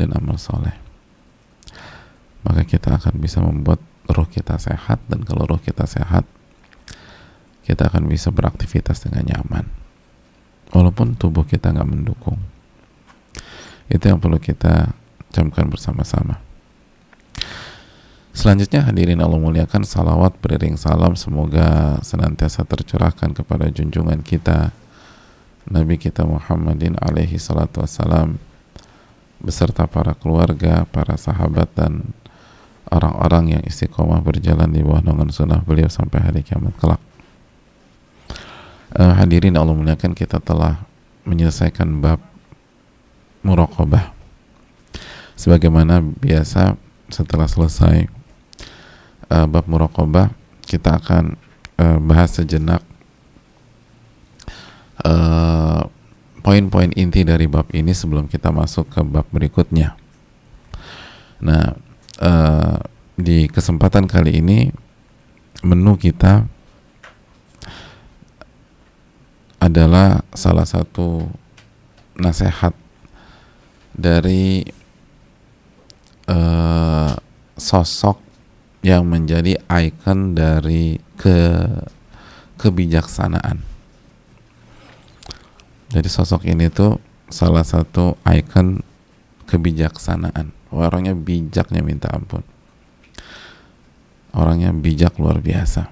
dan amal soleh. Maka kita akan bisa membuat roh kita sehat dan kalau roh kita sehat kita akan bisa beraktivitas dengan nyaman. Walaupun tubuh kita nggak mendukung. Itu yang perlu kita camkan bersama-sama. Selanjutnya hadirin Allah muliakan salawat beriring salam semoga senantiasa tercurahkan kepada junjungan kita Nabi kita Muhammadin alaihi salatu wassalam beserta para keluarga, para sahabat dan orang-orang yang istiqomah berjalan di bawah naungan sunnah beliau sampai hari kiamat kelak. Uh, hadirin Allah muliakan kita telah menyelesaikan bab muraqabah. Sebagaimana biasa setelah selesai uh, bab muraqabah kita akan uh, bahas sejenak uh, poin-poin inti dari bab ini sebelum kita masuk ke bab berikutnya. Nah, uh, di kesempatan kali ini menu kita adalah salah satu nasihat dari uh, sosok yang menjadi ikon dari ke kebijaksanaan. Jadi sosok ini tuh salah satu ikon kebijaksanaan. Orangnya bijaknya minta ampun. Orangnya bijak luar biasa.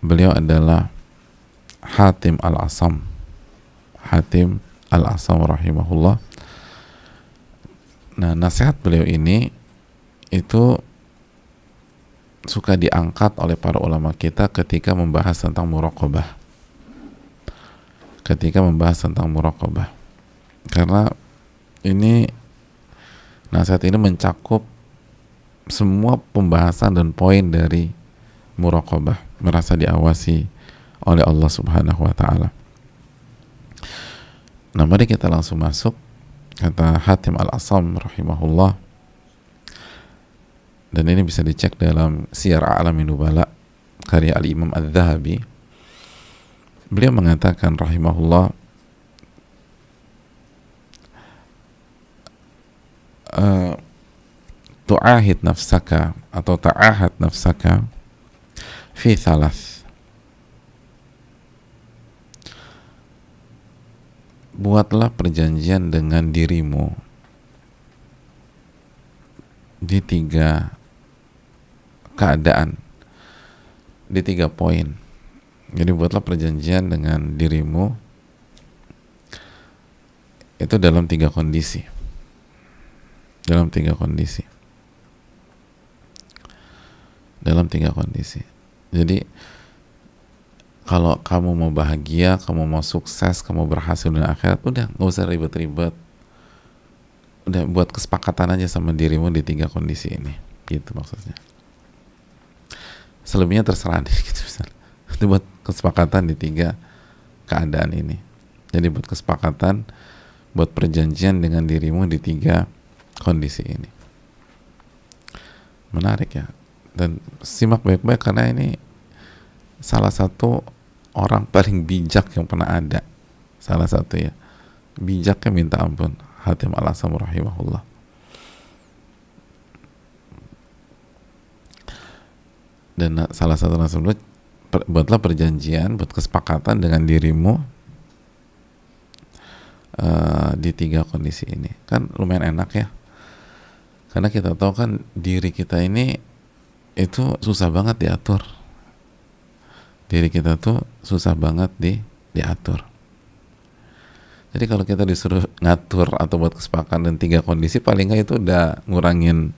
Beliau adalah Hatim Al-Asam. Hatim Al-Asam rahimahullah. Nah, nasihat beliau ini itu suka diangkat oleh para ulama kita ketika membahas tentang muraqabah. Ketika membahas tentang muraqabah. Karena ini nasihat ini mencakup semua pembahasan dan poin dari muraqabah, merasa diawasi oleh Allah Subhanahu wa taala. Nah, mari kita langsung masuk kata Hatim Al-Asam rahimahullah dan ini bisa dicek dalam Siyar A'lamin Nubala karya Al-Imam Al-Zahabi beliau mengatakan rahimahullah uh, tu'ahid nafsaka atau ta'ahad nafsaka fi thalath buatlah perjanjian dengan dirimu di tiga keadaan di tiga poin. Jadi buatlah perjanjian dengan dirimu itu dalam tiga kondisi. Dalam tiga kondisi. Dalam tiga kondisi. Jadi kalau kamu mau bahagia, kamu mau sukses, kamu berhasil di akhirat, udah nggak usah ribet-ribet. Udah buat kesepakatan aja sama dirimu di tiga kondisi ini. Gitu maksudnya selebihnya terserah deh gitu misalnya itu buat kesepakatan di tiga keadaan ini. Jadi buat kesepakatan buat perjanjian dengan dirimu di tiga kondisi ini. Menarik ya. Dan simak baik-baik karena ini salah satu orang paling bijak yang pernah ada. Salah satu ya. Bijaknya minta ampun. Hatim al-Asam dan salah satu nasihat per, buatlah perjanjian buat kesepakatan dengan dirimu uh, di tiga kondisi ini. Kan lumayan enak ya. Karena kita tahu kan diri kita ini itu susah banget diatur. Diri kita tuh susah banget di diatur. Jadi kalau kita disuruh ngatur atau buat kesepakatan dan tiga kondisi paling nggak itu udah ngurangin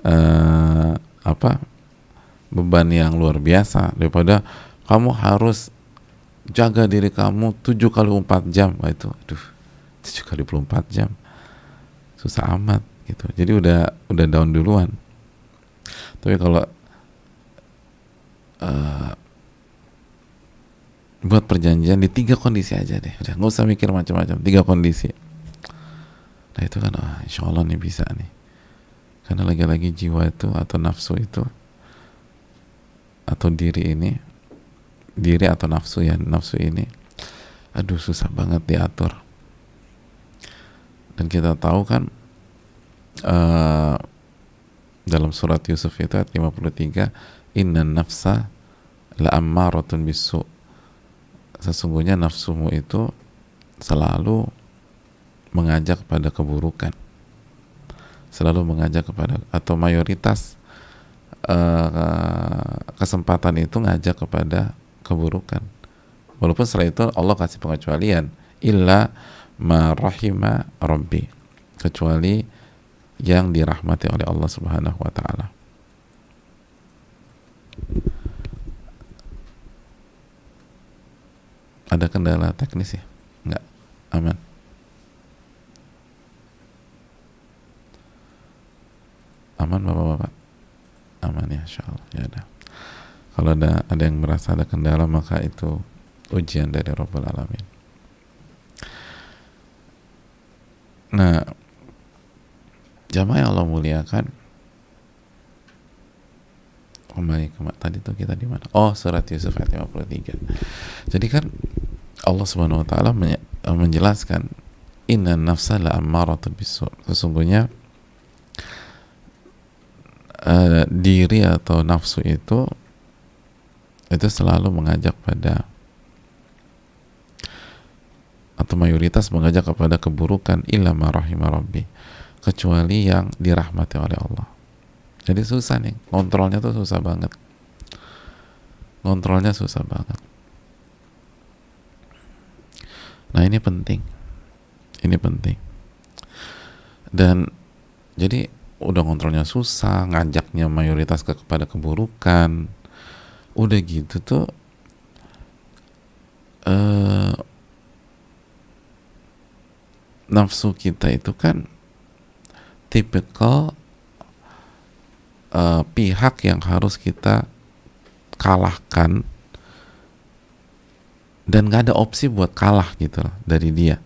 uh, apa beban yang luar biasa daripada kamu harus jaga diri kamu 7 kali 4 jam. Wah, itu aduh 7 kali 24 jam. Susah amat gitu. Jadi udah udah down duluan. Tapi kalau uh, buat perjanjian di tiga kondisi aja deh. Udah nggak usah mikir macam-macam tiga kondisi. Nah itu kan oh, insya Allah nih bisa nih. Karena lagi-lagi jiwa itu atau nafsu itu atau diri ini diri atau nafsu ya nafsu ini aduh susah banget diatur. Dan kita tahu kan uh, dalam surat Yusuf itu ayat 53 inna nafsa la ammaratun bisu. Sesungguhnya nafsumu itu selalu mengajak kepada keburukan selalu mengajak kepada atau mayoritas uh, kesempatan itu ngajak kepada keburukan walaupun setelah itu Allah kasih pengecualian illa ma rahima rabbi kecuali yang dirahmati oleh Allah Subhanahu wa taala. Ada kendala teknis ya? Enggak. Aman. Aman Bapak-bapak? Aman ya insyaallah. Ya ada. Kalau ada ada yang merasa ada kendala maka itu ujian dari Rabbul Alamin. Nah, jamaah yang Allah muliakan kembali ke tadi tuh kita di mana? Oh, surat Yusuf ayat 53. Jadi kan Allah Subhanahu wa taala menjelaskan inna nafsa la ammaratu bisu. Sesungguhnya uh, diri atau nafsu itu itu selalu mengajak pada atau mayoritas mengajak kepada keburukan illa ma rahimah rabbi kecuali yang dirahmati oleh Allah. Jadi susah nih, kontrolnya tuh susah banget. Kontrolnya susah banget. Nah ini penting, ini penting. Dan jadi udah kontrolnya susah, ngajaknya mayoritas ke kepada keburukan. Udah gitu tuh uh, nafsu kita itu kan tipikal uh, pihak yang harus kita kalahkan dan gak ada opsi buat kalah gitu loh dari dia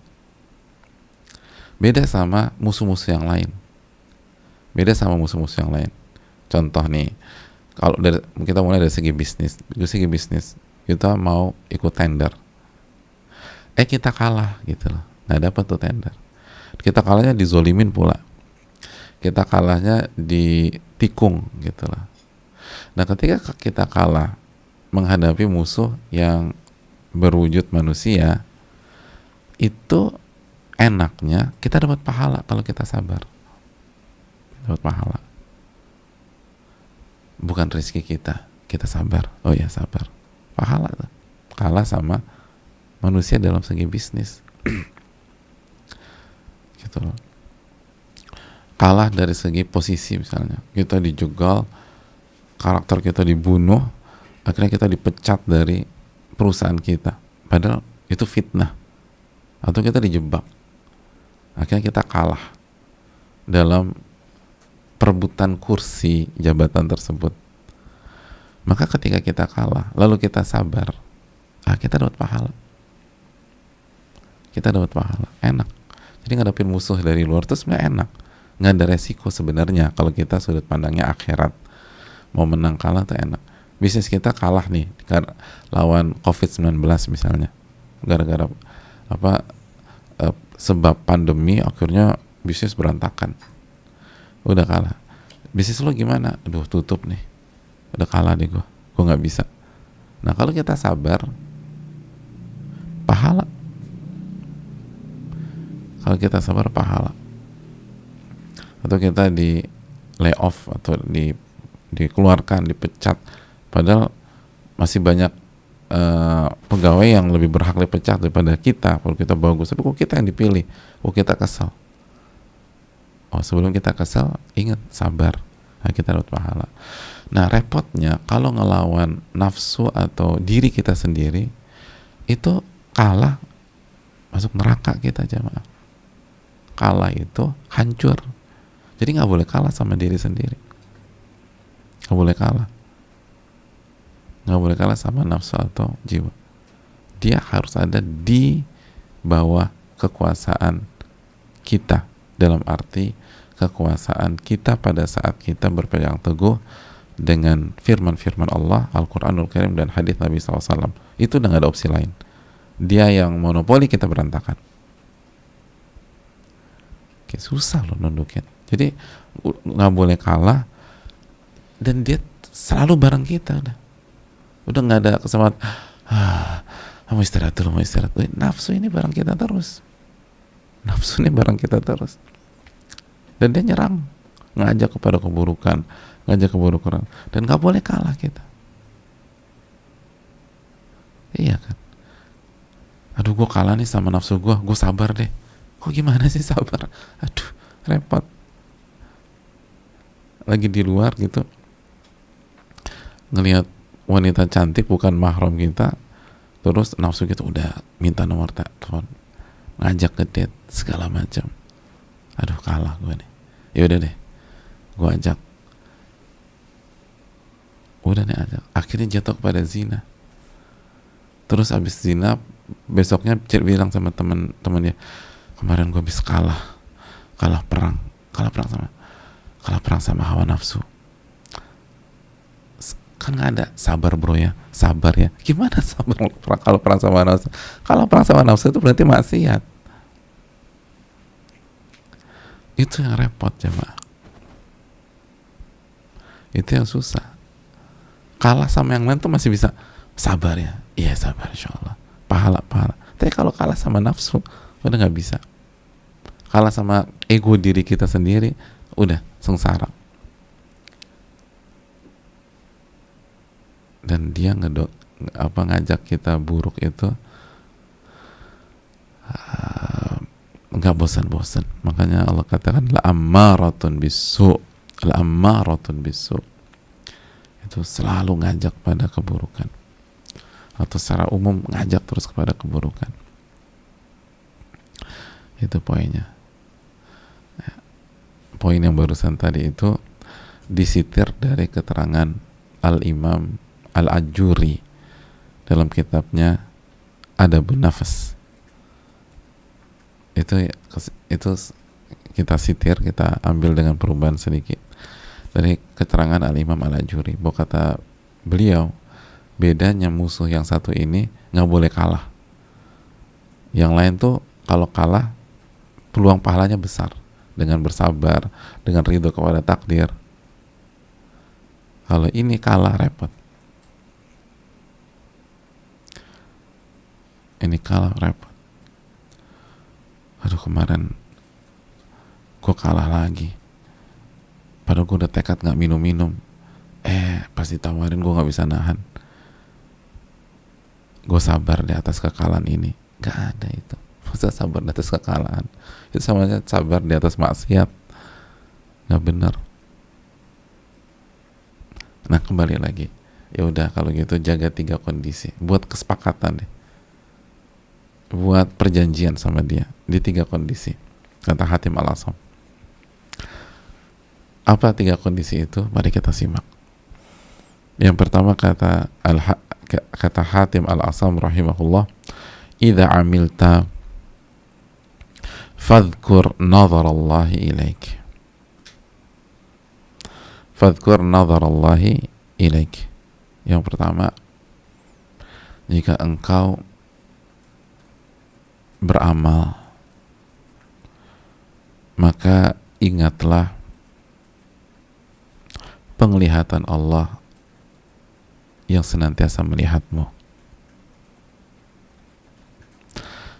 beda sama musuh-musuh yang lain beda sama musuh-musuh yang lain. Contoh nih kalau dari kita mulai dari segi bisnis. Dari segi bisnis kita mau ikut tender. Eh kita kalah gitu loh. Nggak dapat tuh tender. Kita kalahnya dizolimin pula. Kita kalahnya di tikung gitu lah. Nah ketika kita kalah menghadapi musuh yang berwujud manusia itu enaknya kita dapat pahala kalau kita sabar dapat pahala. Bukan rezeki kita kita sabar. Oh ya sabar. Pahala kalah sama manusia dalam segi bisnis. Gitu loh. Kalah dari segi posisi misalnya. Kita dijegal karakter kita dibunuh akhirnya kita dipecat dari perusahaan kita. Padahal itu fitnah. Atau kita dijebak. Akhirnya kita kalah dalam perebutan kursi jabatan tersebut. Maka ketika kita kalah lalu kita sabar ah kita dapat pahala. Kita dapat pahala enak. Jadi ngadepin musuh dari luar itu sebenarnya enak. Nggak ada resiko sebenarnya kalau kita sudut pandangnya akhirat. Mau menang kalah tuh enak. Bisnis kita kalah nih lawan covid-19 misalnya. Gara-gara apa eh, sebab pandemi akhirnya bisnis berantakan udah kalah. Bisnis lo gimana? Aduh tutup nih. Udah kalah deh gue gue nggak bisa. Nah kalau kita sabar pahala. Kalau kita sabar pahala. Atau kita di layoff atau di dikeluarkan, dipecat, padahal masih banyak uh, pegawai yang lebih berhak dipecat daripada kita. Kalau kita bagus, tapi kok kita yang dipilih, kok kita kesal. Oh sebelum kita kesal, ingat sabar, nah, kita dapat pahala. Nah repotnya kalau ngelawan nafsu atau diri kita sendiri itu kalah masuk neraka kita jamaah. Kalah itu hancur jadi nggak boleh kalah sama diri sendiri. Nggak boleh kalah. Nggak boleh kalah sama nafsu atau jiwa. Dia harus ada di bawah kekuasaan kita dalam arti kekuasaan kita pada saat kita berpegang teguh dengan firman-firman Allah, Al-Quranul Karim dan hadis Nabi SAW. Itu udah gak ada opsi lain. Dia yang monopoli kita berantakan. nundukin susah loh nundukin jadi nggak boleh kalah dan dia selalu bareng kita udah udah nggak ada kesempatan ah, mau istirahat dulu mau istirahat dulu. nafsu ini bareng kita terus nafsu ini bareng kita terus. Dan dia nyerang. Ngajak kepada keburukan. Ngajak keburukan. Dan nggak boleh kalah kita. Iya kan? Aduh gue kalah nih sama nafsu gue gue sabar deh. Kok gimana sih sabar? Aduh repot. Lagi di luar gitu ngelihat wanita cantik bukan mahram kita terus nafsu kita udah minta nomor telepon ngajak ke date segala macam. Aduh kalah gue nih. Ya udah deh gue ajak. Udah nih ajak. Akhirnya jatuh kepada zina. Terus abis zina besoknya bilang sama temen-temen dia kemarin gue habis kalah. Kalah perang. Kalah perang sama kalah perang sama hawa nafsu kan nggak ada. Sabar bro ya. Sabar ya. Gimana sabar? Kalau perang sama nafsu kalau perang sama nafsu itu berarti maksiat. Itu yang repot coba itu yang susah. Kalah sama yang lain tuh masih bisa sabar ya. Iya sabar insya Allah pahala pahala. Tapi kalau kalah sama nafsu udah nggak bisa. Kalah sama ego diri kita sendiri udah sengsara dan dia ngedok apa ngajak kita buruk itu ah, nggak uh, bosan-bosan. Makanya Allah katakan la ammaratun bisu la ammaratun bisu. Itu selalu ngajak pada keburukan. Atau secara umum ngajak terus kepada keburukan. Itu poinnya. Ya. poin yang barusan tadi itu disitir dari keterangan al-imam Al-Ajuri. Dalam kitabnya ada Nafas. Itu itu kita sitir kita ambil dengan perubahan sedikit. Dari keterangan Al-Imam Al-Ajuri bahwa kata beliau bedanya musuh yang satu ini nggak boleh kalah. Yang lain tuh kalau kalah peluang pahalanya besar. Dengan bersabar dengan ridho kepada takdir. Kalau ini kalah repot ini kalah repot aduh kemarin gue kalah lagi. Padahal gue udah tekad nggak minum-minum. Eh pasti tawarin gue nggak bisa nahan. Gue sabar di atas kekalahan ini. Nggak ada itu. Masa sabar di atas kekalahan? Itu sama aja sabar di atas maksiat. Nggak benar nah kembali lagi. Ya udah kalau gitu jaga tiga kondisi. Buat kesepakatan deh buat perjanjian sama dia di tiga kondisi kata Hatim al Asam apa tiga kondisi itu? Mari kita simak. Yang pertama kata al kata Hatim al Asam rahimahullah idza amilta fadhkur nazar Allah ilaik. Fadhkur nazar Allah ilaik. Yang pertama jika engkau beramal. Maka ingatlah penglihatan Allah yang senantiasa melihatmu.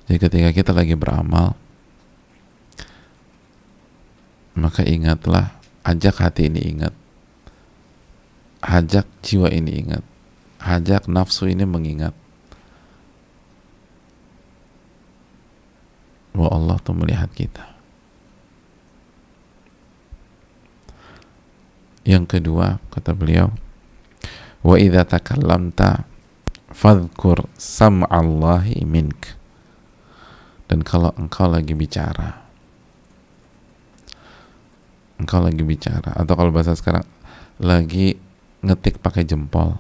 Jadi ketika kita lagi beramal, maka ingatlah, ajak hati ini ingat, ajak jiwa ini ingat, ajak nafsu ini mengingat bahwa Allah tuh melihat kita. Yang kedua, kata beliau, wa idza takallamta fadhkur sam'allahi mink. Dan kalau engkau lagi bicara, engkau lagi bicara atau kalau bahasa sekarang lagi ngetik pakai jempol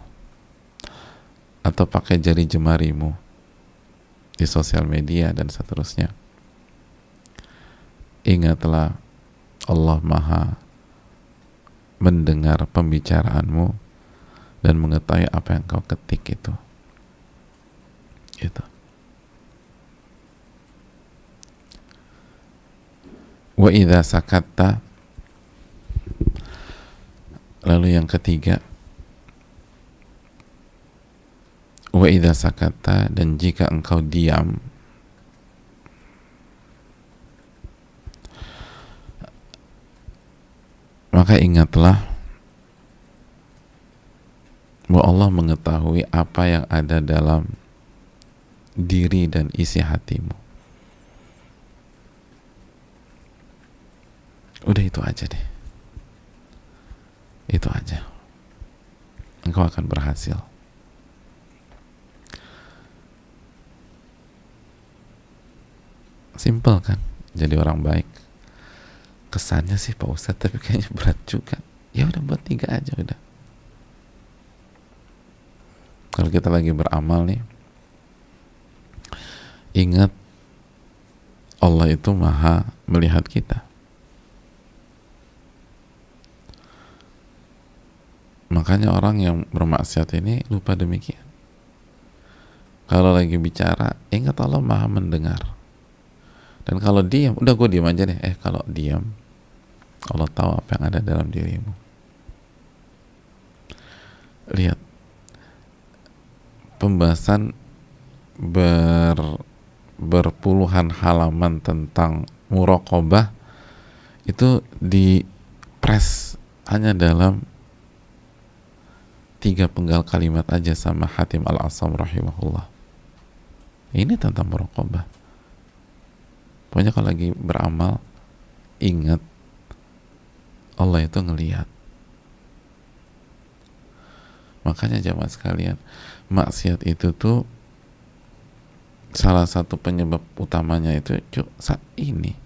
atau pakai jari jemarimu di sosial media dan seterusnya ingatlah Allah Maha mendengar pembicaraanmu dan mengetahui apa yang kau ketik itu. Itu. wa idza sakatta lalu yang ketiga wa idza sakatta dan jika engkau diam maka ingatlah bahwa Allah mengetahui apa yang ada dalam diri dan isi hatimu. Udah itu aja deh. Itu aja. Engkau akan berhasil. Simple kan? Jadi orang baik. Kesannya sih Pak Ustadz, tapi kayaknya berat juga. Ya udah buat tiga aja udah. Kalau kita lagi beramal nih, ingat Allah itu maha melihat kita. Makanya orang yang bermaksiat ini lupa demikian. Kalau lagi bicara, ingat Allah maha mendengar. Dan kalau diam, udah gue diam aja deh. Eh kalau diam, Allah tahu apa yang ada dalam dirimu. Lihat, pembahasan ber berpuluhan halaman tentang murokobah itu di press hanya dalam tiga penggal kalimat aja sama Hatim Al-Asam rahimahullah ini tentang murokobah pokoknya kalau lagi beramal ingat Allah itu ngelihat. Makanya jamaah sekalian maksiat itu tuh salah satu penyebab utamanya itu cuk saat ini.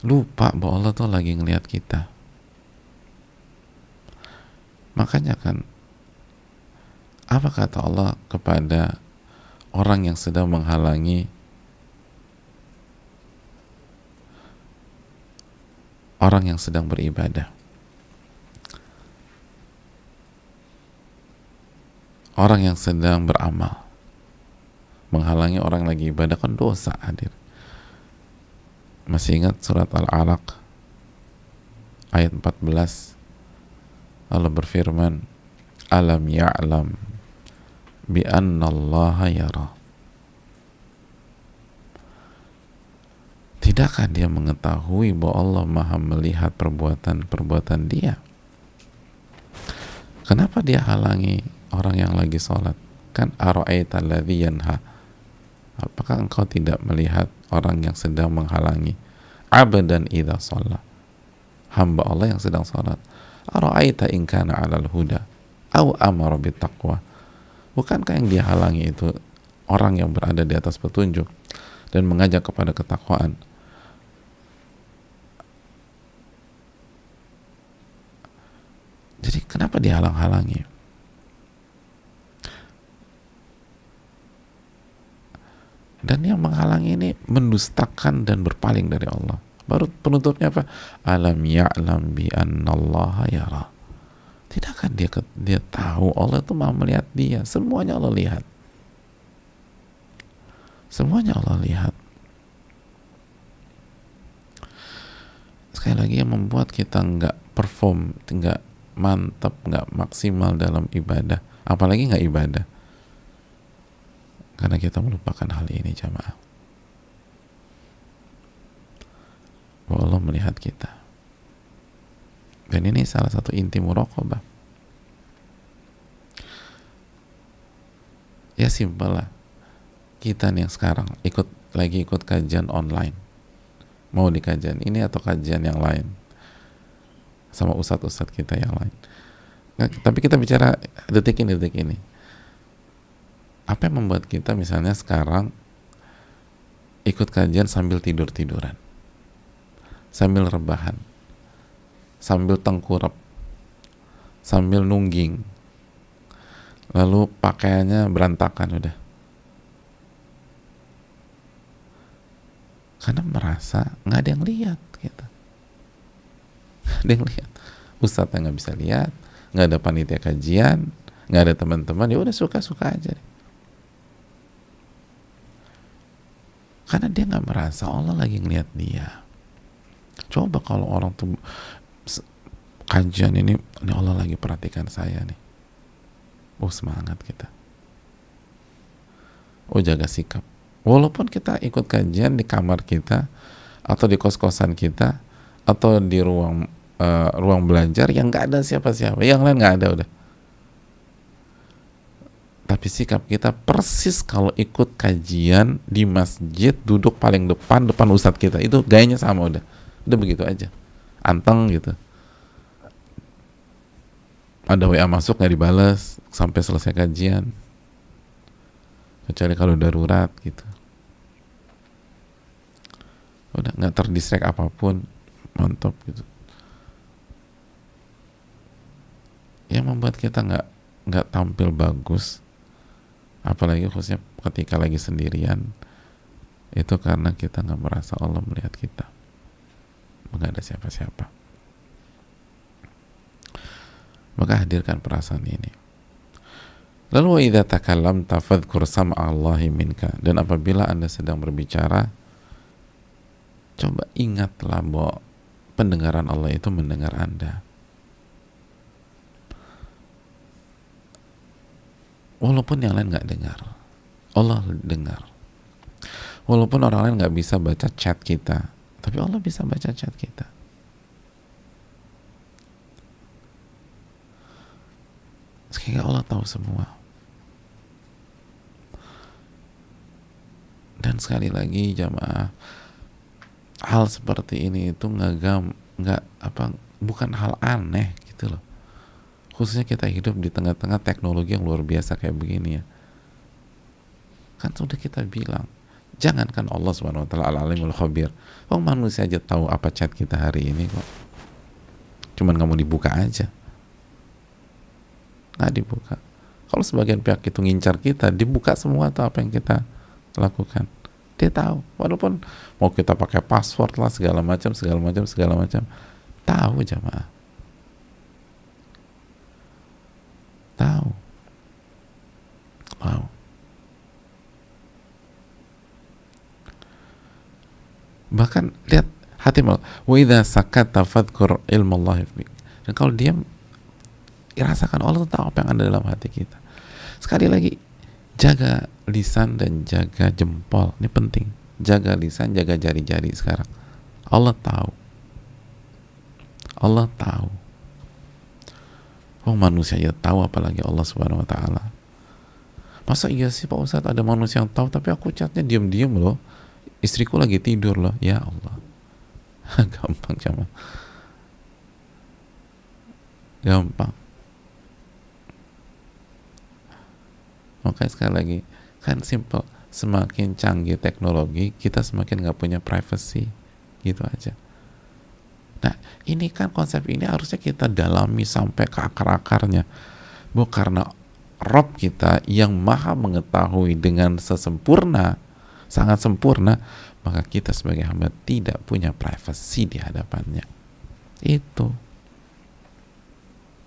Lupa bahwa Allah tuh lagi ngelihat kita. Makanya kan apa kata Allah kepada orang yang sedang menghalangi orang yang sedang beribadah. Orang yang sedang beramal. Menghalangi orang lagi ibadah kan dosa hadir. Masih ingat surat Al-Alaq ayat 14 Allah berfirman alam ya'lam bi anna Allah yara Tidakkah dia mengetahui bahwa Allah maha melihat perbuatan-perbuatan dia? Kenapa dia halangi orang yang lagi sholat? Kan ara'aita alladhi yanha. Apakah engkau tidak melihat orang yang sedang menghalangi? Abadan idha sholat. Hamba Allah yang sedang sholat. Ara'aita in kana alal huda au amara taqwa bukankah yang dihalangi itu orang yang berada di atas petunjuk dan mengajak kepada ketakwaan jadi kenapa dihalang-halangi? Dan yang menghalangi ini mendustakan dan berpaling dari Allah. Baru penutupnya apa? Alam ya'lam bi annallaha yara. Tidakkah dia dia tahu Allah itu mau melihat dia? Semuanya Allah lihat. Semuanya Allah lihat. Sekali lagi yang membuat kita nggak perform nggak mantap nggak maksimal dalam ibadah. Apalagi nggak ibadah. Karena kita melupakan hal ini jamaah. Bahwa Allah melihat kita. Dan ini salah satu inti muraqabah. Ya simpel lah. Kita nih yang sekarang ikut lagi ikut kajian online. Mau di kajian ini atau kajian yang lain sama ustadz-ustadz kita yang lain. Nah, tapi kita bicara detik ini detik ini. Apa yang membuat kita misalnya sekarang ikut kajian sambil tidur-tiduran? Sambil rebahan? Sambil tengkurap? Sambil nungging? Lalu pakaiannya berantakan udah. Karena merasa nggak ada yang lihat gitu. nggak ada yang lihat ustadznya nggak bisa lihat nggak ada panitia kajian nggak ada teman-teman ya udah suka-suka aja deh. karena dia nggak merasa Allah lagi ngeliat dia. Coba kalau orang tuh kajian ini ini Allah lagi perhatikan saya nih. Oh semangat kita. Oh jaga sikap. Walaupun kita ikut kajian di kamar kita atau di kos-kosan kita atau di ruang uh, ruang belajar yang nggak ada siapa-siapa. Yang lain nggak ada udah. Tapi sikap kita persis kalau ikut kajian di masjid duduk paling depan depan ustadz kita. Itu gayanya sama udah. Udah begitu aja. Anteng gitu. Ada WA masuk nggak dibalas sampai selesai kajian. Kecuali kalau darurat gitu. Udah nggak terdistract apa pun mantap gitu. Yang membuat kita nggak nggak tampil bagus apalagi khususnya ketika lagi sendirian itu karena kita nggak merasa Allah melihat kita. Nggak ada siapa-siapa. Maka hadirkan perasaan ini. Lalu idza takallamta fadhkur Allahi minka. Dan apabila anda sedang berbicara coba ingatlah bahwa pendengaran Allah itu mendengar anda. Walaupun yang lain nggak dengar Allah dengar. Walaupun orang lain nggak bisa baca chat kita tapi Allah bisa baca chat kita. Sehingga Allah tahu semua. Dan sekali lagi jamaah hal seperti ini itu nggak gam nggak apa bukan hal aneh gitu loh. Khususnya kita hidup di tengah-tengah teknologi yang luar biasa kayak begini ya. Kan sudah kita bilang jangankan Allah subhanahu wa ta'ala al-alimul khabir. Oh manusia aja tahu apa chat kita hari ini kok. Cuman kamu dibuka aja. Nggak dibuka. Kalau sebagian pihak itu ngincar kita dibuka semua tuh apa yang kita lakukan dia tahu. Walaupun mau kita pakai password lah segala macam segala macam segala macam. Tahu jamaah. Tahu. Wow. Bahkan lihat hati mal wa idza sakata fadhkur ilmu Allah dan kalau diam rasakan Allah tahu apa yang ada dalam hati kita. Sekali lagi jaga lisan dan jaga jempol ini penting jaga lisan jaga jari-jari sekarang Allah tahu Allah tahu Oh manusia ya tahu apalagi Allah Subhanahu Wa Taala. Masa iya sih Pak Ustadz ada manusia yang tahu tapi aku catnya diam-diam loh. Istriku lagi tidur loh. Ya Allah. Gampang cuma. Gampang. Makanya sekali lagi kan simple. Semakin canggih teknologi kita semakin nggak punya privacy. Gitu aja. Nah, ini kan konsep ini harusnya kita dalami sampai ke akar-akarnya. Bu karena Rob kita yang maha mengetahui dengan sesempurna, sangat sempurna, maka kita sebagai hamba tidak punya privasi di hadapannya. Itu.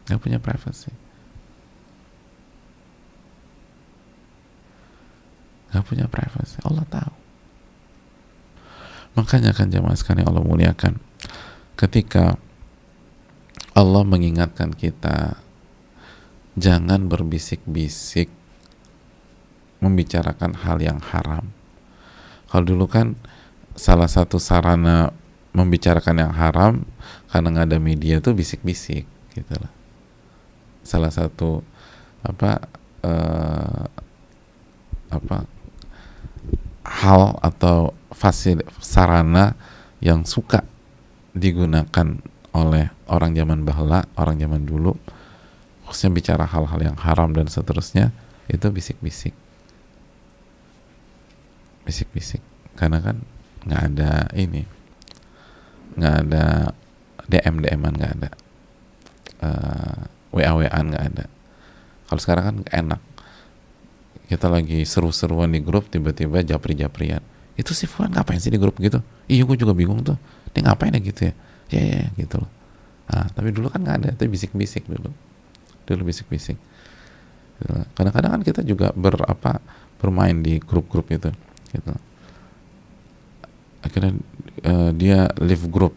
Gak punya privasi. Gak punya privasi. Allah tahu. Makanya kan jamaah sekalian Allah muliakan ketika Allah mengingatkan kita jangan berbisik-bisik membicarakan hal yang haram. Kalau dulu kan salah satu sarana membicarakan yang haram karena nggak ada media tuh bisik-bisik gitu lah. Salah satu apa uh, apa hal atau fasil sarana yang suka digunakan oleh orang zaman bahla, orang zaman dulu, khususnya bicara hal-hal yang haram dan seterusnya, itu bisik-bisik. Bisik-bisik. Karena kan nggak ada ini, nggak ada DM-DM-an nggak ada, uh, eh, WA-WA-an nggak ada. Kalau sekarang kan enak, kita lagi seru-seruan di grup tiba-tiba japri-japrian. Itu si Fulan ngapain sih di grup? Gitu? Iya gue juga bingung tuh. Dia ngapain ya gitu ya? Ya ya, ya gitu loh. Nah, tapi dulu kan nggak ada. Itu bisik-bisik dulu. Dulu bisik-bisik. Kadang-kadang kan kita juga berapa bermain di grup-grup itu gitu. Akhirnya uh, dia live group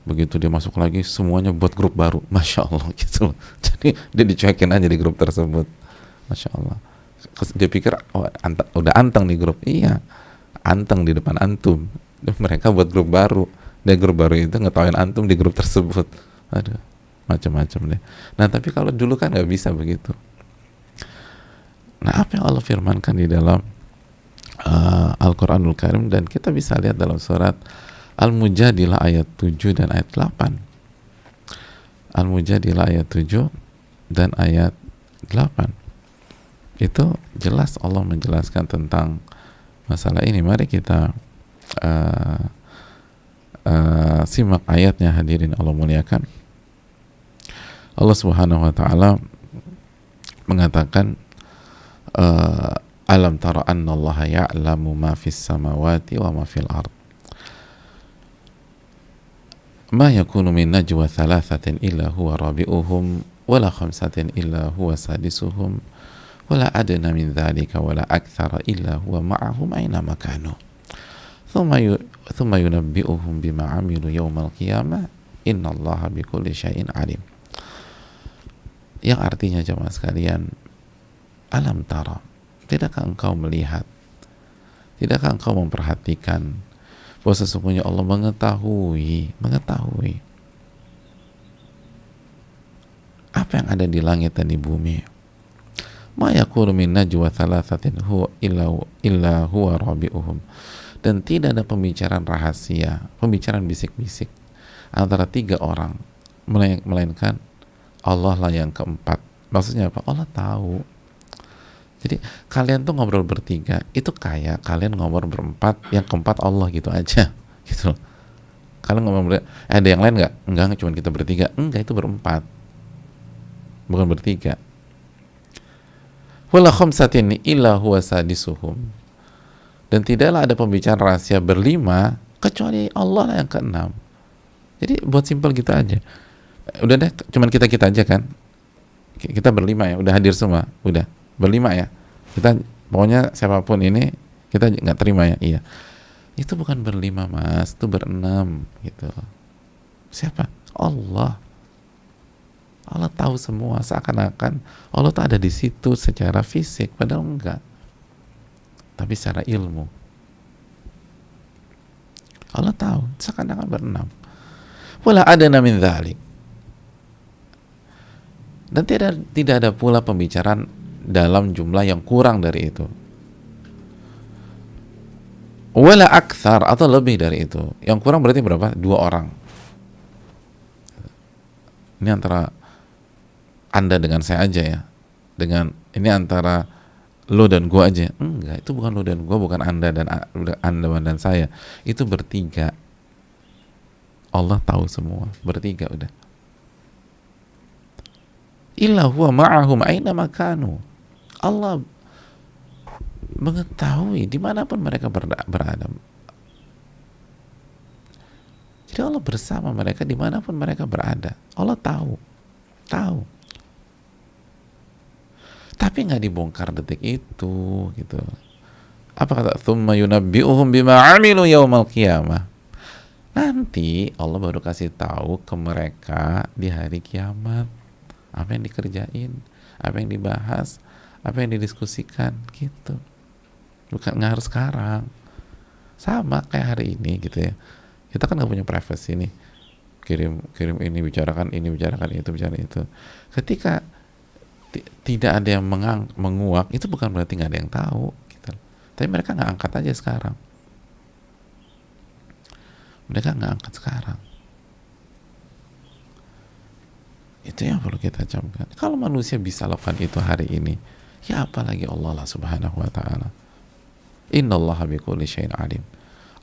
begitu dia masuk lagi semuanya buat grup baru. Masya allah gitu. Jadi dia dicuekin aja di grup tersebut. Masya allah dia pikir oh ant udah anteng di grup. Iya anteng di depan antum. Mereka buat grup baru. Dia grup baru itu ngetawain antum di grup tersebut. Aduh macam-macam deh. Nah tapi kalau dulu kan nggak bisa begitu. Nah apa yang Allah firmankan di dalam uh, Al-Quranul Karim? Dan kita bisa lihat dalam surat Al-Mujadilah ayat 7 dan ayat 8. Al-Mujadilah ayat 7 dan ayat 8 Itu jelas Allah menjelaskan tentang masalah ini. Mari kita uh, uh, simak ayatnya hadirin Allah muliakan. Allah Subhanahu wa taala mengatakan uh, alam tara anna Allah ya'lamu ma fis samawati wa ma fil ard ما يكون من نجوى ثلاثة إلا هو رابئهم ولا خمسة إلا هو سادسهم ولا أدنى من ذلك ولا أكثر إلا هو معهم أينما كانوا. ثم ثم ينبئهم بما عملوا يوم القيامة. إن الله بكل شيء عليم. Yang artinya jemaah sekalian alam tara tidakkah engkau melihat? Tidakkah engkau memperhatikan bahwa sesungguhnya Allah mengetahui mengetahui apa yang ada di langit dan di bumi? Ma yakunu min najwa thalathatin huwa illa illa huwa rabi'uhum dan tidak ada pembicaraan rahasia pembicaraan bisik-bisik antara tiga orang melainkan Allah lah yang keempat maksudnya apa Allah tahu jadi kalian tuh ngobrol bertiga itu kayak kalian ngobrol berempat, yang keempat Allah gitu aja, gitu. Kalian ngobrol eh, ada yang lain nggak? Enggak, cuma kita bertiga. Enggak itu berempat, bukan bertiga. Wala khamsatin illa huwa sadisuhum. Dan tidaklah ada pembicaraan rahasia berlima kecuali Allah yang keenam. Jadi buat simpel gitu aja. Udah deh, cuman kita kita aja kan. Kita berlima ya, udah hadir semua, udah. Berlima ya? Kita pokoknya siapa pun ini kita nggak terima ya? Iya. Itu bukan berlima mas. Itu berenam gitu. Siapa? Allah Allah tahu semua seakan-akan Allah tuh ada di situ secara fisik padahal enggak. Tapi secara ilmu. Allah tahu seakan-akan berenam wala ada namin dhalik. Dan tidak tidak ada pula pembicaraan dalam jumlah yang kurang dari itu. Wala akthar atau lebih dari itu. Yang kurang berarti berapa? dua orang. Ini antara anda dengan saya aja ya. Dengan ini antara lo dan gua aja. Enggak itu bukan lo dan gua bukan anda dan anda dan saya. Itu bertiga. Allah tahu semua. Bertiga udah. Illa huwa ma'ahum aina makanu. Allah mengetahui di mana pun mereka berada. Jadi Allah bersama mereka di mana pun mereka berada. Allah tahu, tahu. Tapi nggak dibongkar detik itu, gitu. Apa kata? Thumma yunabbi'uhum bima amilu yaumal qiyamah. Nanti Allah baru kasih tahu ke mereka di hari kiamat apa yang dikerjain, apa yang dibahas, apa yang didiskusikan gitu bukan nggak harus sekarang sama kayak hari ini gitu ya kita kan nggak punya privacy nih kirim kirim ini bicarakan ini bicarakan itu bicarakan itu ketika tidak ada yang mengang menguak itu bukan berarti nggak ada yang tahu gitu tapi mereka nggak angkat aja sekarang. Mereka nggak angkat sekarang. Itu yang perlu kita camkan. Kalau manusia bisa lakukan itu hari ini ya apalagi Allah lah subhanahu wa ta'ala. Inna Allah bikulli syai'in alim.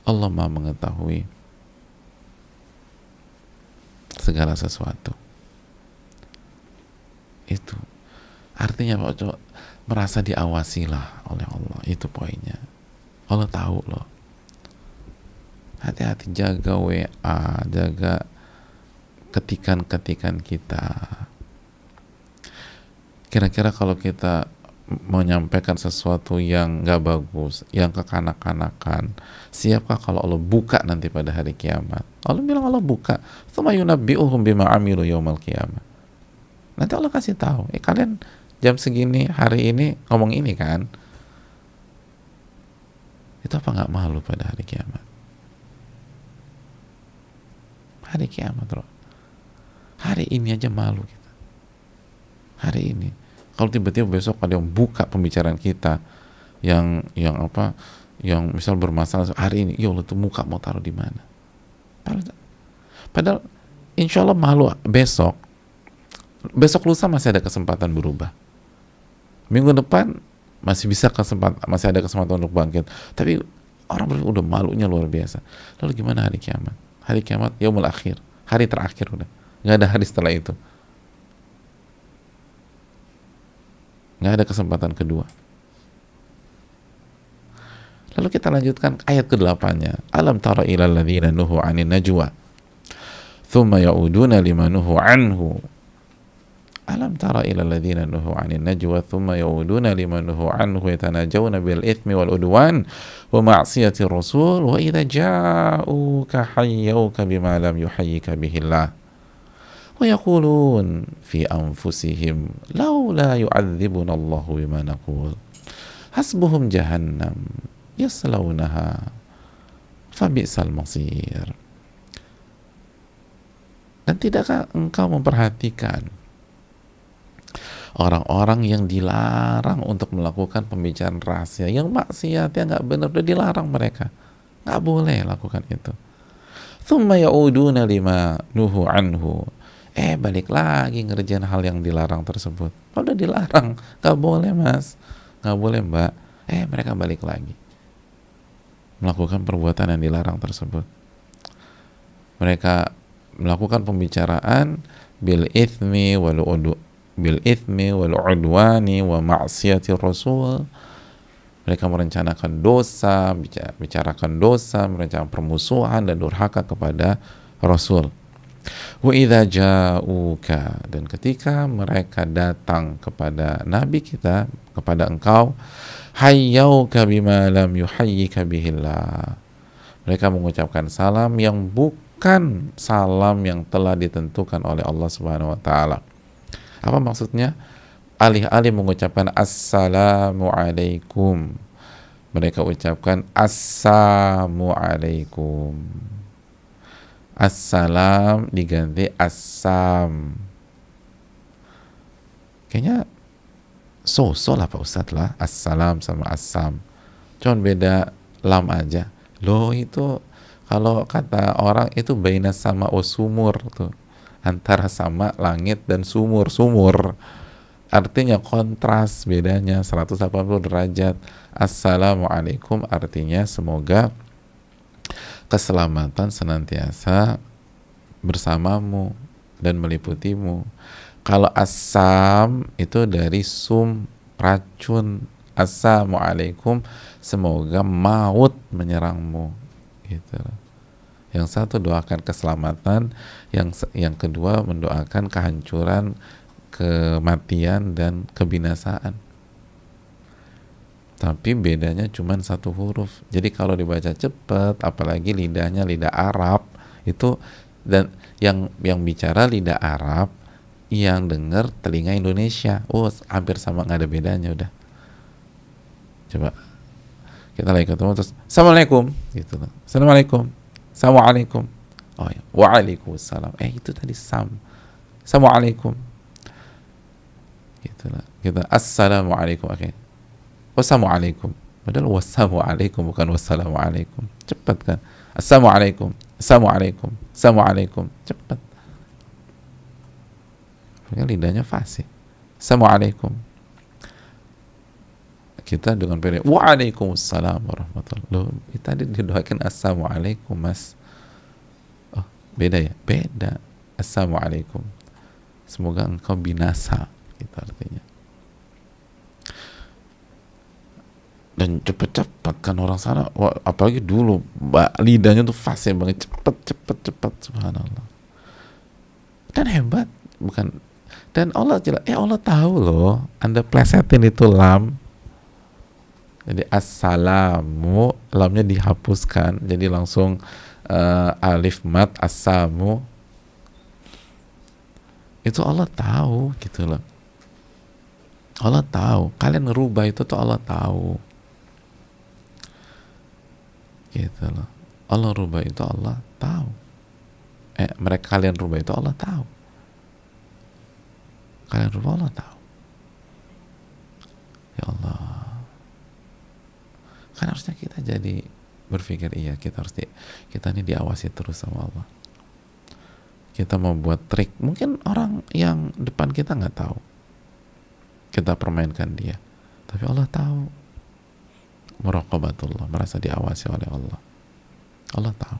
Allah maha mengetahui segala sesuatu. Itu artinya Pak Coba merasa diawasi lah oleh Allah itu poinnya Allah tahu loh hati-hati jaga WA jaga ketikan-ketikan kita kira-kira kalau kita menyampaikan sesuatu yang gak bagus, yang kekanak-kanakan, siapkah kalau Allah buka nanti pada hari kiamat? Allah bilang Allah buka. Bima amilu yaumal kiamat. Nanti Allah kasih tahu, eh kalian jam segini hari ini ngomong ini kan? Itu apa nggak malu pada hari kiamat? Hari kiamat, bro. Hari ini aja malu kita. Hari ini kalau tiba-tiba besok ada yang buka pembicaraan kita yang yang apa yang misal bermasalah hari ini ya Allah tuh muka mau taruh di mana padahal insya Allah malu besok besok lusa masih ada kesempatan berubah minggu depan masih bisa kesempatan masih ada kesempatan untuk bangkit. Tapi orang udah malunya luar biasa. Lalu gimana hari kiamat? Hari kiamat yaumul akhir. Hari terakhir udah. Nggak ada hari setelah itu. Nggak ada kesempatan kedua. Lalu kita lanjutkan ayat ke-8-nya alam tara ilal ladzina nuhu anin najwa. Thumma ya'uduna lima nuhu anhu Alam tara ila alladhina nuhu anin najwa thumma yauduna lima nuhu 'anhu yatanajawna bil ithmi wal udwan wa ma'siyati rasul wa idza ja'uka hayyuka bima lam yuhayyika bihi Allah wa yakulun fi anfusihim laula yu'adzibuna Allah bima naqul. Hasbuhum jahannam yaslaunaha fabi'sal masir. Dan tidakkah engkau memperhatikan orang-orang yang dilarang untuk melakukan pembicaraan rahasia. Yang maksiat yang nggak benar udah dilarang mereka. Nggak boleh lakukan itu. Thumma yauduna lima nuhu anhu. Eh balik lagi ngerjain hal yang dilarang tersebut. Oh, udah dilarang nggak boleh mas. Nggak boleh mbak. Eh mereka balik lagi. Melakukan perbuatan yang dilarang tersebut. Mereka melakukan pembicaraan bil ithmi wal bil ithmi wal udwani wa ma'siyati rasul mereka merencanakan dosa bicarakan dosa merencanakan permusuhan dan durhaka kepada rasul Wa idza ja'uka dan ketika mereka datang kepada nabi kita kepada engkau hayyauka bima lam yuhayyika bihillah. Mereka mengucapkan salam yang bukan salam yang telah ditentukan oleh Allah Subhanahu wa taala. Apa maksudnya? Alih-alih mengucapkan assalamu alaikum. Mereka ucapkan assalamu alaikum. Assalam diganti assam. Kayaknya so-so lah Pak Ustadz lah. Assalam sama assam. Cuman beda lam aja. Lo itu kalau kata orang itu baina sama sumur tuh antara sama langit dan sumur sumur artinya kontras bedanya 180 derajat assalamualaikum artinya semoga keselamatan senantiasa bersamamu dan meliputimu. Kalau asam itu dari sum racun. Assalamualaikum, semoga maut menyerangmu. Gitu. Yang satu doakan keselamatan, yang yang kedua mendoakan kehancuran, kematian dan kebinasaan tapi bedanya cuma satu huruf. Jadi kalau dibaca cepat, apalagi lidahnya lidah Arab itu dan yang yang bicara lidah Arab, yang dengar telinga Indonesia. Oh, hampir sama nggak ada bedanya udah. Coba kita lagi ketemu terus Assalamualaikum gitu Assalamualaikum السلام عليكم. آه، وعليكم السلام. إيه itu tadi sam السلام عليكم. gitu kita السلام عليكم oke والسلام عليكم. padahal والسلام عليكم bukan والسلام عليكم. cepat kan السلام عليكم. السلام عليكم. السلام عليكم. cepat lidahnya fasih السلام عليكم. Kita dengan periode waalaikumsalam warahmatullahi loh tadi didoakan assalamualaikum mas. Oh beda ya? Beda. Assalamualaikum. Semoga engkau binasa gitu artinya. Dan cepet-cepet kan orang sana. Wah, apalagi dulu mbak lidahnya tuh fase banget cepet cepet cepet subhanallah. Dan hebat bukan. Dan Allah jelas eh Allah tahu loh anda plesetin itu lam jadi assalamu lamnya dihapuskan. Jadi langsung uh, alif mat asamu itu Allah tahu gitu loh. Allah tahu. Kalian ngerubah itu tuh Allah tahu. Gitu loh. Allah rubah itu Allah tahu. Eh mereka kalian rubah itu Allah tahu. Kalian rubah Allah tahu. Ya Allah kan harusnya kita jadi berpikir iya kita harus di, kita ini diawasi terus sama Allah. Kita mau buat trik. Mungkin orang yang depan kita nggak tahu. Kita permainkan dia. Tapi Allah tahu. Muraqabatullah merasa diawasi oleh Allah. Allah tahu.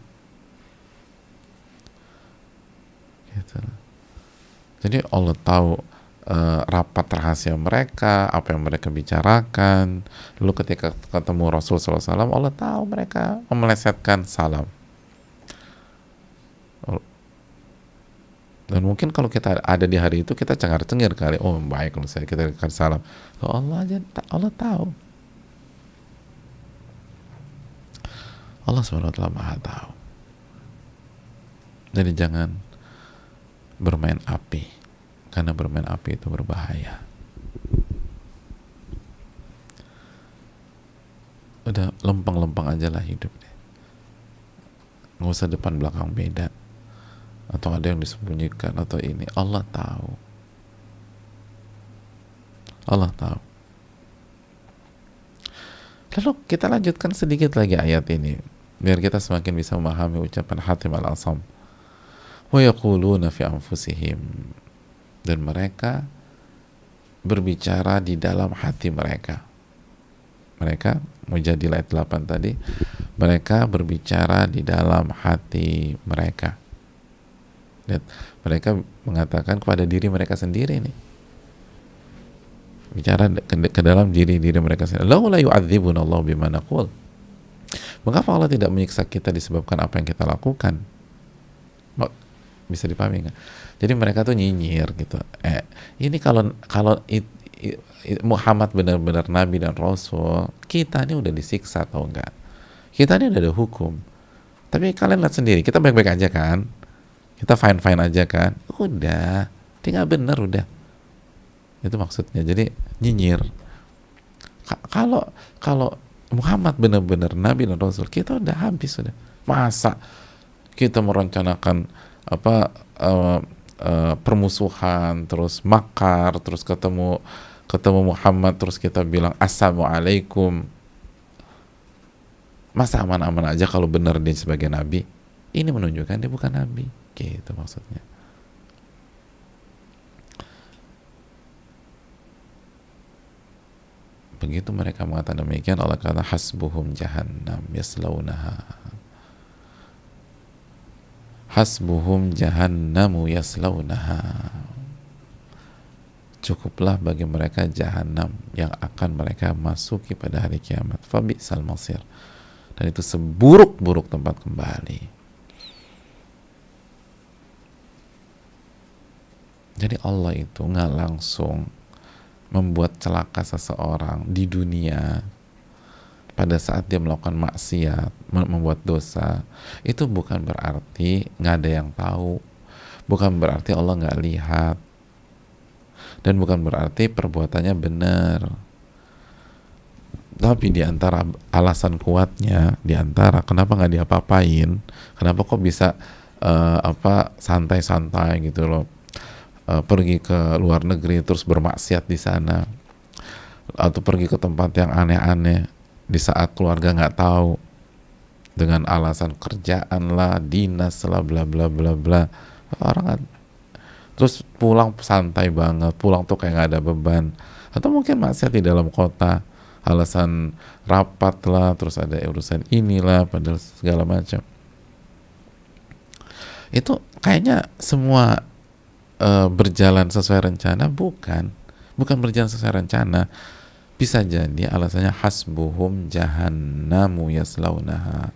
Gitu. Jadi Allah tahu uh, rapat rahasia mereka apa yang mereka bicarakan. Lalu ketika ketemu Rasul SAW Allah tahu mereka memelesetkan salam. Dan mungkin kalau kita ada di hari itu kita cengar cengir kali oh baik kalau saya kita kasih salam. Oh, Allah aja Allah tahu. Allah swt maha tahu. Jadi jangan bermain api karena bermain api itu berbahaya. Udah lempeng-lempeng aja lah hidup deh. Nggak usah depan belakang beda. Atau ada yang disembunyikan atau ini. Allah tahu. Allah tahu. Lalu kita lanjutkan sedikit lagi ayat ini. Biar kita semakin bisa memahami ucapan Hatim al-Asam. Wa fi anfusihim dan mereka berbicara di dalam hati mereka mereka Mujadilah ayat 8 tadi mereka berbicara di dalam hati mereka Lihat, mereka mengatakan kepada diri mereka sendiri nih. Bicara ke, ke dalam diri diri mereka sendiri. Allah bima naqul. Mengapa Allah tidak menyiksa kita disebabkan apa yang kita lakukan? Bisa dipahami nggak? Jadi mereka tuh nyinyir gitu. Eh, ini kalau kalau it, Muhammad benar-benar nabi dan rasul, kita ini udah disiksa atau enggak? Kita ini udah ada hukum. Tapi kalian lihat sendiri, kita baik-baik aja kan? kita fine fine aja kan udah tinggal bener udah itu maksudnya jadi nyinyir kalau kalau Muhammad benar-benar Nabi dan Rasul kita udah habis sudah masa kita merencanakan apa uh, uh, permusuhan terus makar terus ketemu ketemu Muhammad terus kita bilang assalamualaikum. Masa aman-aman aja kalau benar dia sebagai nabi? Ini menunjukkan dia bukan nabi. Gitu maksudnya. Begitu mereka mengatakan demikian Allah kata hasbuhum jahannam yaslaunaha hasbuhum jahannamu yaslaunaha. Cukuplah bagi mereka jahanam yang akan mereka masuki pada hari kiamat. Fabi masir. Dan itu seburuk-buruk tempat kembali. Jadi Allah itu nggak langsung membuat celaka seseorang di dunia pada saat dia melakukan maksiat, membuat dosa, itu bukan berarti nggak ada yang tahu, bukan berarti Allah nggak lihat, dan bukan berarti perbuatannya benar. Tapi di antara alasan kuatnya, di antara kenapa nggak diapa-apain, kenapa kok bisa uh, apa santai-santai gitu loh, uh, pergi ke luar negeri terus bermaksiat di sana. Atau pergi ke tempat yang aneh-aneh di saat keluarga nggak tahu dengan alasan kerjaan lah dinas lah bla bla bla bla. Orang terus pulang santai banget pulang tuh kayak nggak ada beban. Atau mungkin maksiat di dalam kota alasan rapat lah terus ada urusan inilah padahal segala macam. Itu kayaknya semua uh, berjalan sesuai rencana bukan. Bukan berjalan sesuai rencana bisa jadi alasannya hasbuhum jahannamu yaslaunaha.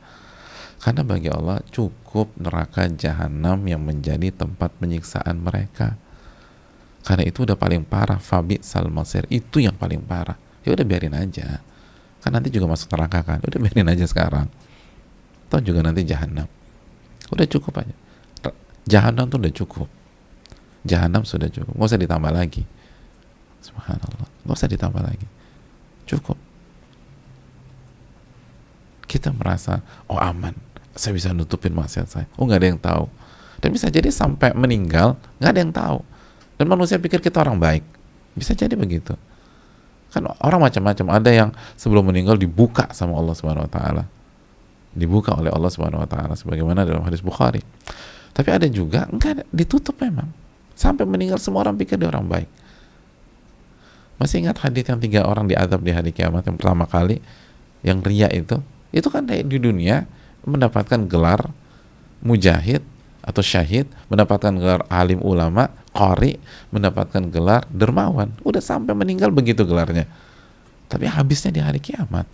Karena bagi Allah cukup neraka jahanam yang menjadi tempat penyiksaan mereka. Karena itu udah paling parah fabi salmasir itu yang paling parah. Ya udah biarin aja. Kan nanti juga masuk neraka kan. Udah biarin aja sekarang. Atau juga nanti jahanam udah cukup aja. Jahanam tuh udah cukup. Jahanam sudah cukup. Nggak usah ditambah lagi. Subhanallah. Nggak usah ditambah lagi cukup. Kita merasa oh aman. Saya bisa nutupin maksiat saya. Oh nggak ada yang tahu. Dan bisa jadi sampai meninggal nggak ada yang tahu. Dan manusia pikir kita orang baik. Bisa jadi begitu. Kan orang macam-macam. Ada yang sebelum meninggal dibuka sama Allah Subhanahu Wa Taala. Dibuka oleh Allah Subhanahu Wa Taala sebagaimana dalam hadis Bukhari. Tapi ada juga enggak ditutup memang. Sampai meninggal semua orang pikir dia orang baik masih ingat hadis yang tiga orang diadab di hari kiamat yang pertama kali yang ria itu itu kan di dunia mendapatkan gelar mujahid atau syahid, mendapatkan gelar alim ulama, qari, mendapatkan gelar dermawan. Udah sampai meninggal begitu gelarnya. Tapi habisnya di hari kiamat.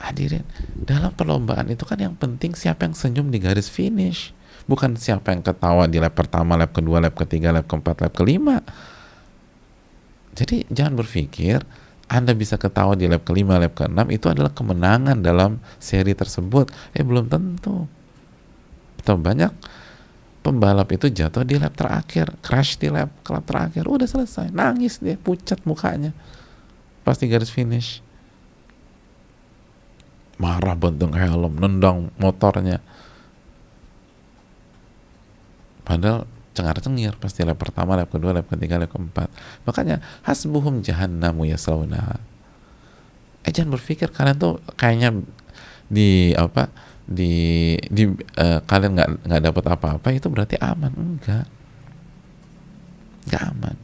Hadirin, dalam perlombaan itu kan yang penting siapa yang senyum di garis finish. Bukan siapa yang ketawa di lap pertama, lap kedua, lap ketiga, lap keempat, lap kelima. Jadi jangan berpikir anda bisa ketawa di lap kelima, lap keenam itu adalah kemenangan dalam seri tersebut. Eh belum tentu. Atau banyak pembalap itu jatuh di lap terakhir, crash di lap, lap terakhir, udah selesai, nangis dia, pucat mukanya, pasti garis finish, marah bentung helm, nendang motornya, padahal cengar-cengir pasti lap pertama, lap kedua, lap ketiga, lap keempat. Makanya hasbuhum jahannamu yaslaunaha. Eh jangan berpikir kalian tuh kayaknya di apa di di uh, kalian nggak nggak dapat apa-apa itu berarti aman enggak nggak aman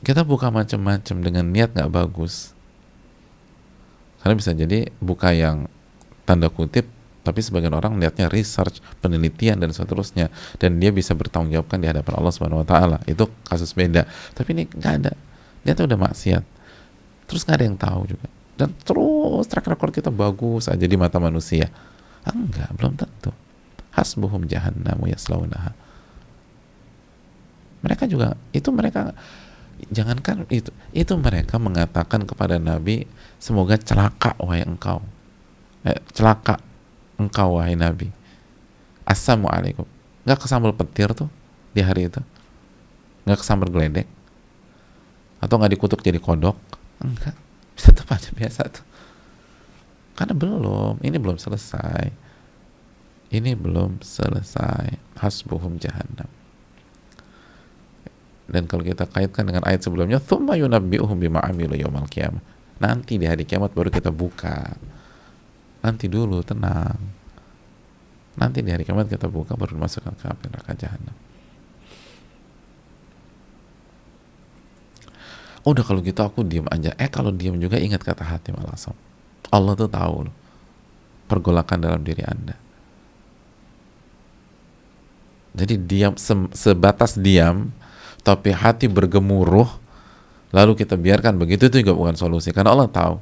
kita buka macam-macam dengan niat nggak bagus karena bisa jadi buka yang tanda kutip tapi sebagian orang melihatnya research, penelitian dan seterusnya dan dia bisa bertanggung jawabkan di hadapan Allah Subhanahu wa taala. Itu kasus beda. Tapi ini nggak ada. Dia tuh udah maksiat. Terus nggak ada yang tahu juga. Dan terus track record kita bagus aja di mata manusia. Ah, enggak, belum tentu. Hasbuhum jahannamu yaslaunaha. Mereka juga itu mereka jangankan itu itu mereka mengatakan kepada Nabi semoga celaka wahai engkau eh, celaka engkau wahai Nabi. Assalamualaikum. Nggak kesambal petir tuh di hari itu? Nggak kesambal geledek? Atau nggak dikutuk jadi kodok? Enggak. Bisa tetap aja biasa tuh. Karena belum. Ini belum selesai. Ini belum selesai. Hasbuhum jahannam. Dan kalau kita kaitkan dengan ayat sebelumnya thumma yunabbi'uhum bima amilu yawmal qiyamah. Nanti di hari kiamat baru kita buka nanti dulu tenang. Nanti di hari kiamat kita buka baru dimasukkan ke api neraka jahanam. Udah kalau gitu aku diam aja. Eh kalau diam juga ingat kata hati malasam Allah tuh tahu loh pergolakan dalam diri anda. Jadi diam se sebatas diam tapi hati bergemuruh lalu kita biarkan. Begitu itu juga bukan solusi karena Allah tahu.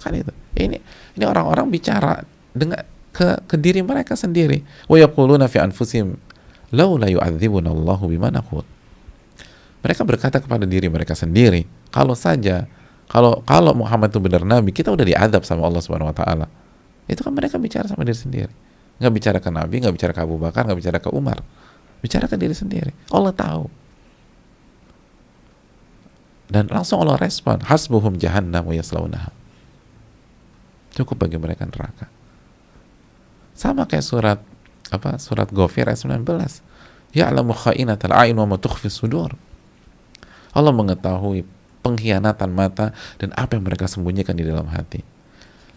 Kan itu ini ini orang-orang bicara dengan ke, ke diri mereka sendiri. Wa yaquluna fi anfusihim laula yu'adzibuna Allahu bima naqul. Mereka berkata kepada diri mereka sendiri, kalau saja kalau kalau Muhammad itu benar nabi, kita udah diadab sama Allah Subhanahu wa taala. Itu kan mereka bicara sama diri sendiri. Nggak bicara ke Nabi, nggak bicara ke Abu Bakar, nggak bicara ke Umar. Bicara ke diri sendiri. Allah tahu. Dan langsung Allah respon, hasbuhum jahannam wa yaslaunaha cukup bagi mereka neraka. Sama kayak surat apa surat Ghafir ayat 19 ya'lamu kha'inatal a'in wa ma sudur. Allah mengetahui pengkhianatan mata dan apa yang mereka sembunyikan di dalam hati.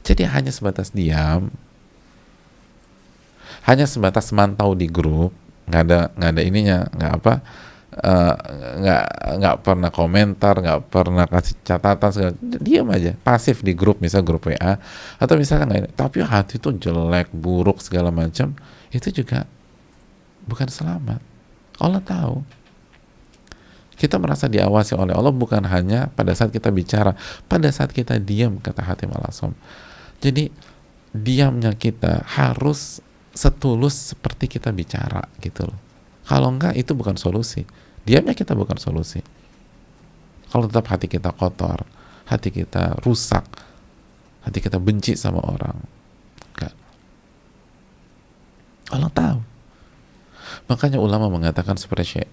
Jadi hanya sebatas diam hanya sebatas mantau di grup nggak ada nggak ada ininya nggak apa nggak uh, nggak pernah komentar nggak pernah kasih catatan segala diam aja. Pasif di grup misal grup WA atau misalnya nggak tapi hati itu jelek buruk segala macam itu juga bukan selamat. Allah tahu. Kita merasa diawasi oleh Allah bukan hanya pada saat kita bicara pada saat kita diam kata hati malasom jadi diamnya kita harus setulus seperti kita bicara gitu loh. Kalau enggak itu bukan solusi diamnya kita bukan solusi. Kalau tetap hati kita kotor hati kita rusak hati kita benci sama orang enggak. Allah tahu. Makanya ulama mengatakan seperti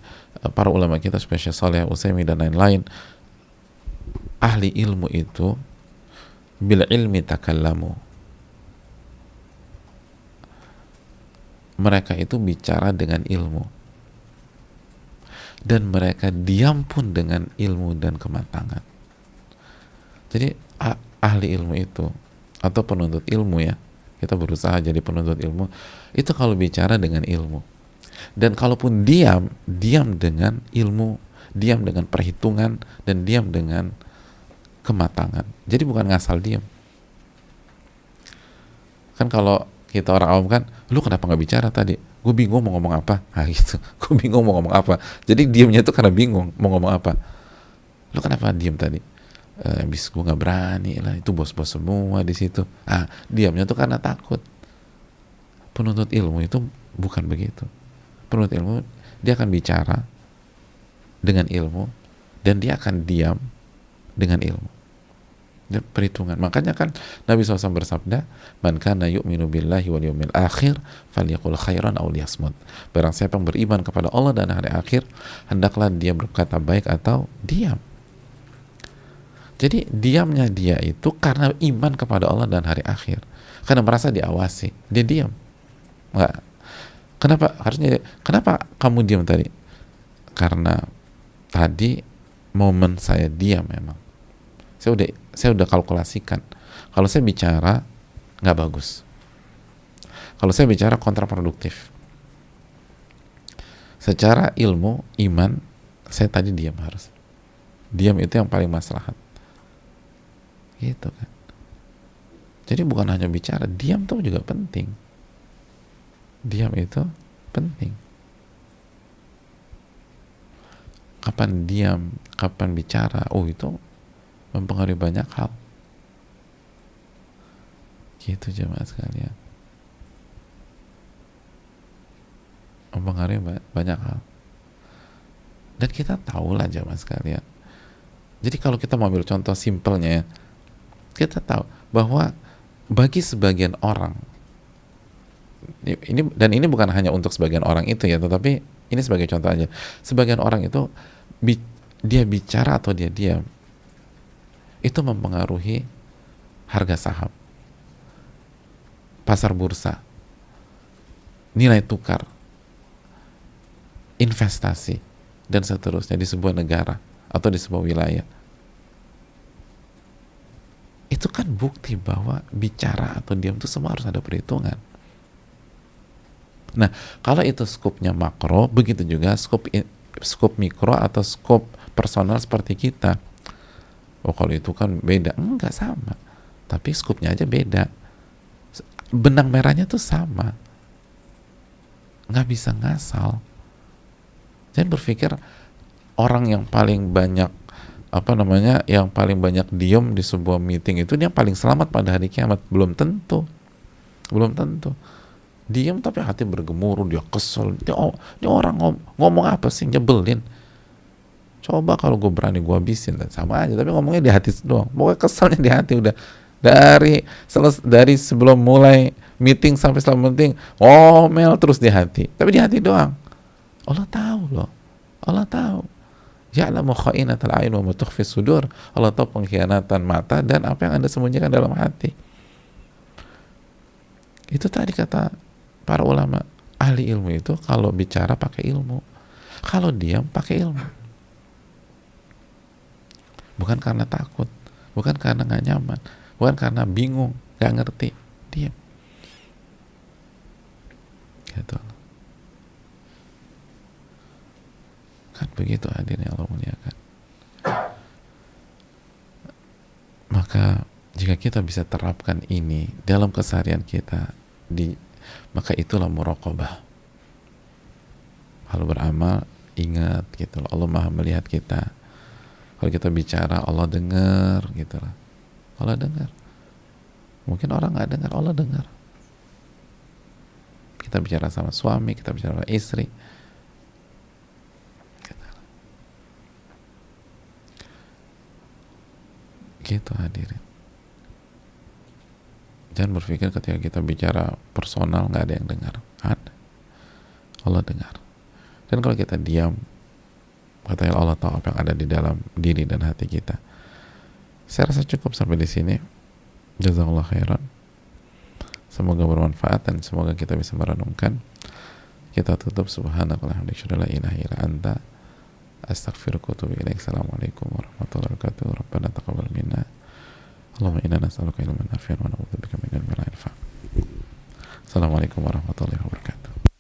para ulama kita seperti Saleh Utsaimin dan lain-lain ahli ilmu itu bil ilmi takallamu. Mereka itu bicara dengan ilmu dan mereka diam pun dengan ilmu dan kematangan jadi ahli ilmu itu atau penuntut ilmu ya kita berusaha jadi penuntut ilmu itu kalau bicara dengan ilmu dan kalaupun diam diam dengan ilmu diam dengan perhitungan dan diam dengan kematangan. Jadi bukan ngasal diam. Kan kalau kita orang awam kan, lu kenapa nggak bicara tadi? Gue bingung mau ngomong apa. Nah gitu. Gue bingung mau ngomong apa. Jadi diamnya itu karena bingung mau ngomong apa. Lu kenapa diam tadi? Eh, bis gue nggak berani lah. Itu bos-bos semua di situ. Ah, diamnya tuh karena takut. Penuntut ilmu itu bukan begitu. Penuntut ilmu dia akan bicara dengan ilmu dan dia akan diam dengan ilmu perhitungan. Makanya kan Nabi SAW bersabda, "Man kana yu'minu billahi wal yawmil akhir falyaqul khairan aw liyasmut." Barang siapa yang beriman kepada Allah dan hari akhir, hendaklah dia berkata baik atau diam. Jadi diamnya dia itu karena iman kepada Allah dan hari akhir. Karena merasa diawasi, dia diam. Enggak. Kenapa harusnya kenapa kamu diam tadi? Karena tadi momen saya diam memang. Saya udah saya udah kalkulasikan. Kalau saya bicara nggak bagus. Kalau saya bicara kontraproduktif. Secara ilmu iman saya tadi diam harus. Diam itu yang paling maslahat. Gitu kan. Jadi bukan hanya bicara diam tuh juga penting. Diam itu penting. Kapan diam kapan bicara oh itu mempengaruhi banyak hal. Gitu jemaah sekalian. Mempengaruhi banyak hal. Dan kita tahu lah jemaah sekalian. Jadi kalau kita mau ambil contoh simpelnya kita tahu bahwa bagi sebagian orang ini dan ini bukan hanya untuk sebagian orang itu ya tetapi ini sebagai contoh aja. Sebagian orang itu bi, dia bicara atau dia diam itu mempengaruhi harga saham, pasar bursa, nilai tukar, investasi, dan seterusnya di sebuah negara atau di sebuah wilayah. Itu kan bukti bahwa bicara atau diam itu semua harus ada perhitungan. Nah, kalau itu skupnya makro, begitu juga skup skup mikro atau skup personal seperti kita oh kalau itu kan beda. Enggak sama. Tapi skupnya aja beda. Benang merahnya tuh sama. Nggak bisa ngasal. Jangan berpikir orang yang paling banyak apa namanya yang paling banyak diem di sebuah meeting itu dia paling selamat pada hari kiamat. Belum tentu. Belum tentu. Diem tapi hati bergemuruh dia kesel. Dia, dia orang ngom, ngomong apa sih? Nyebelin coba kalau gue berani gue habisin sama aja tapi ngomongnya di hati doang. Pokoknya keselnya di hati udah. Dari seles, dari sebelum mulai meeting sampai selama meeting ngomel terus di hati. Tapi di hati doang. Allah tahu loh. Allah tahu. Ya'lamu kha'inatal a'in wa matukhfi sudur. Allah tahu pengkhianatan mata dan apa yang Anda sembunyikan dalam hati. Itu tadi kata para ulama. Ahli ilmu itu kalau bicara pakai ilmu. Kalau diam pakai ilmu bukan karena takut. Bukan karena nggak nyaman. Bukan karena bingung. Nggak ngerti. Diam. Gitu. Kan begitu hadirnya Allah muliakan. Maka jika kita bisa terapkan ini dalam keseharian kita di maka itulah muraqabah. Kalau beramal ingat gitu Allah maha melihat kita kalau kita bicara Allah dengar gitu lah. Allah dengar. Mungkin orang nggak dengar Allah dengar. Kita bicara sama suami kita bicara sama istri. Gitu hadirin. Jangan berpikir ketika kita bicara personal nggak ada yang dengar. Ada. Allah dengar. Dan kalau kita diam katanya Allah tahu apa yang ada di dalam diri dan hati kita. Saya rasa cukup sampai di sini. Jazakallah khairan. Semoga bermanfaat dan semoga kita bisa merenungkan. Kita tutup. Subhanakallah la ilaha illa anta astaghfiruka wa assalamualaikum warahmatullahi wabarakatuh. Rabbana taqabbal minna. Allahumma inna nas'aluka ilman nafi'an wa na'udzubika min la yanfa' Assalamualaikum warahmatullahi wabarakatuh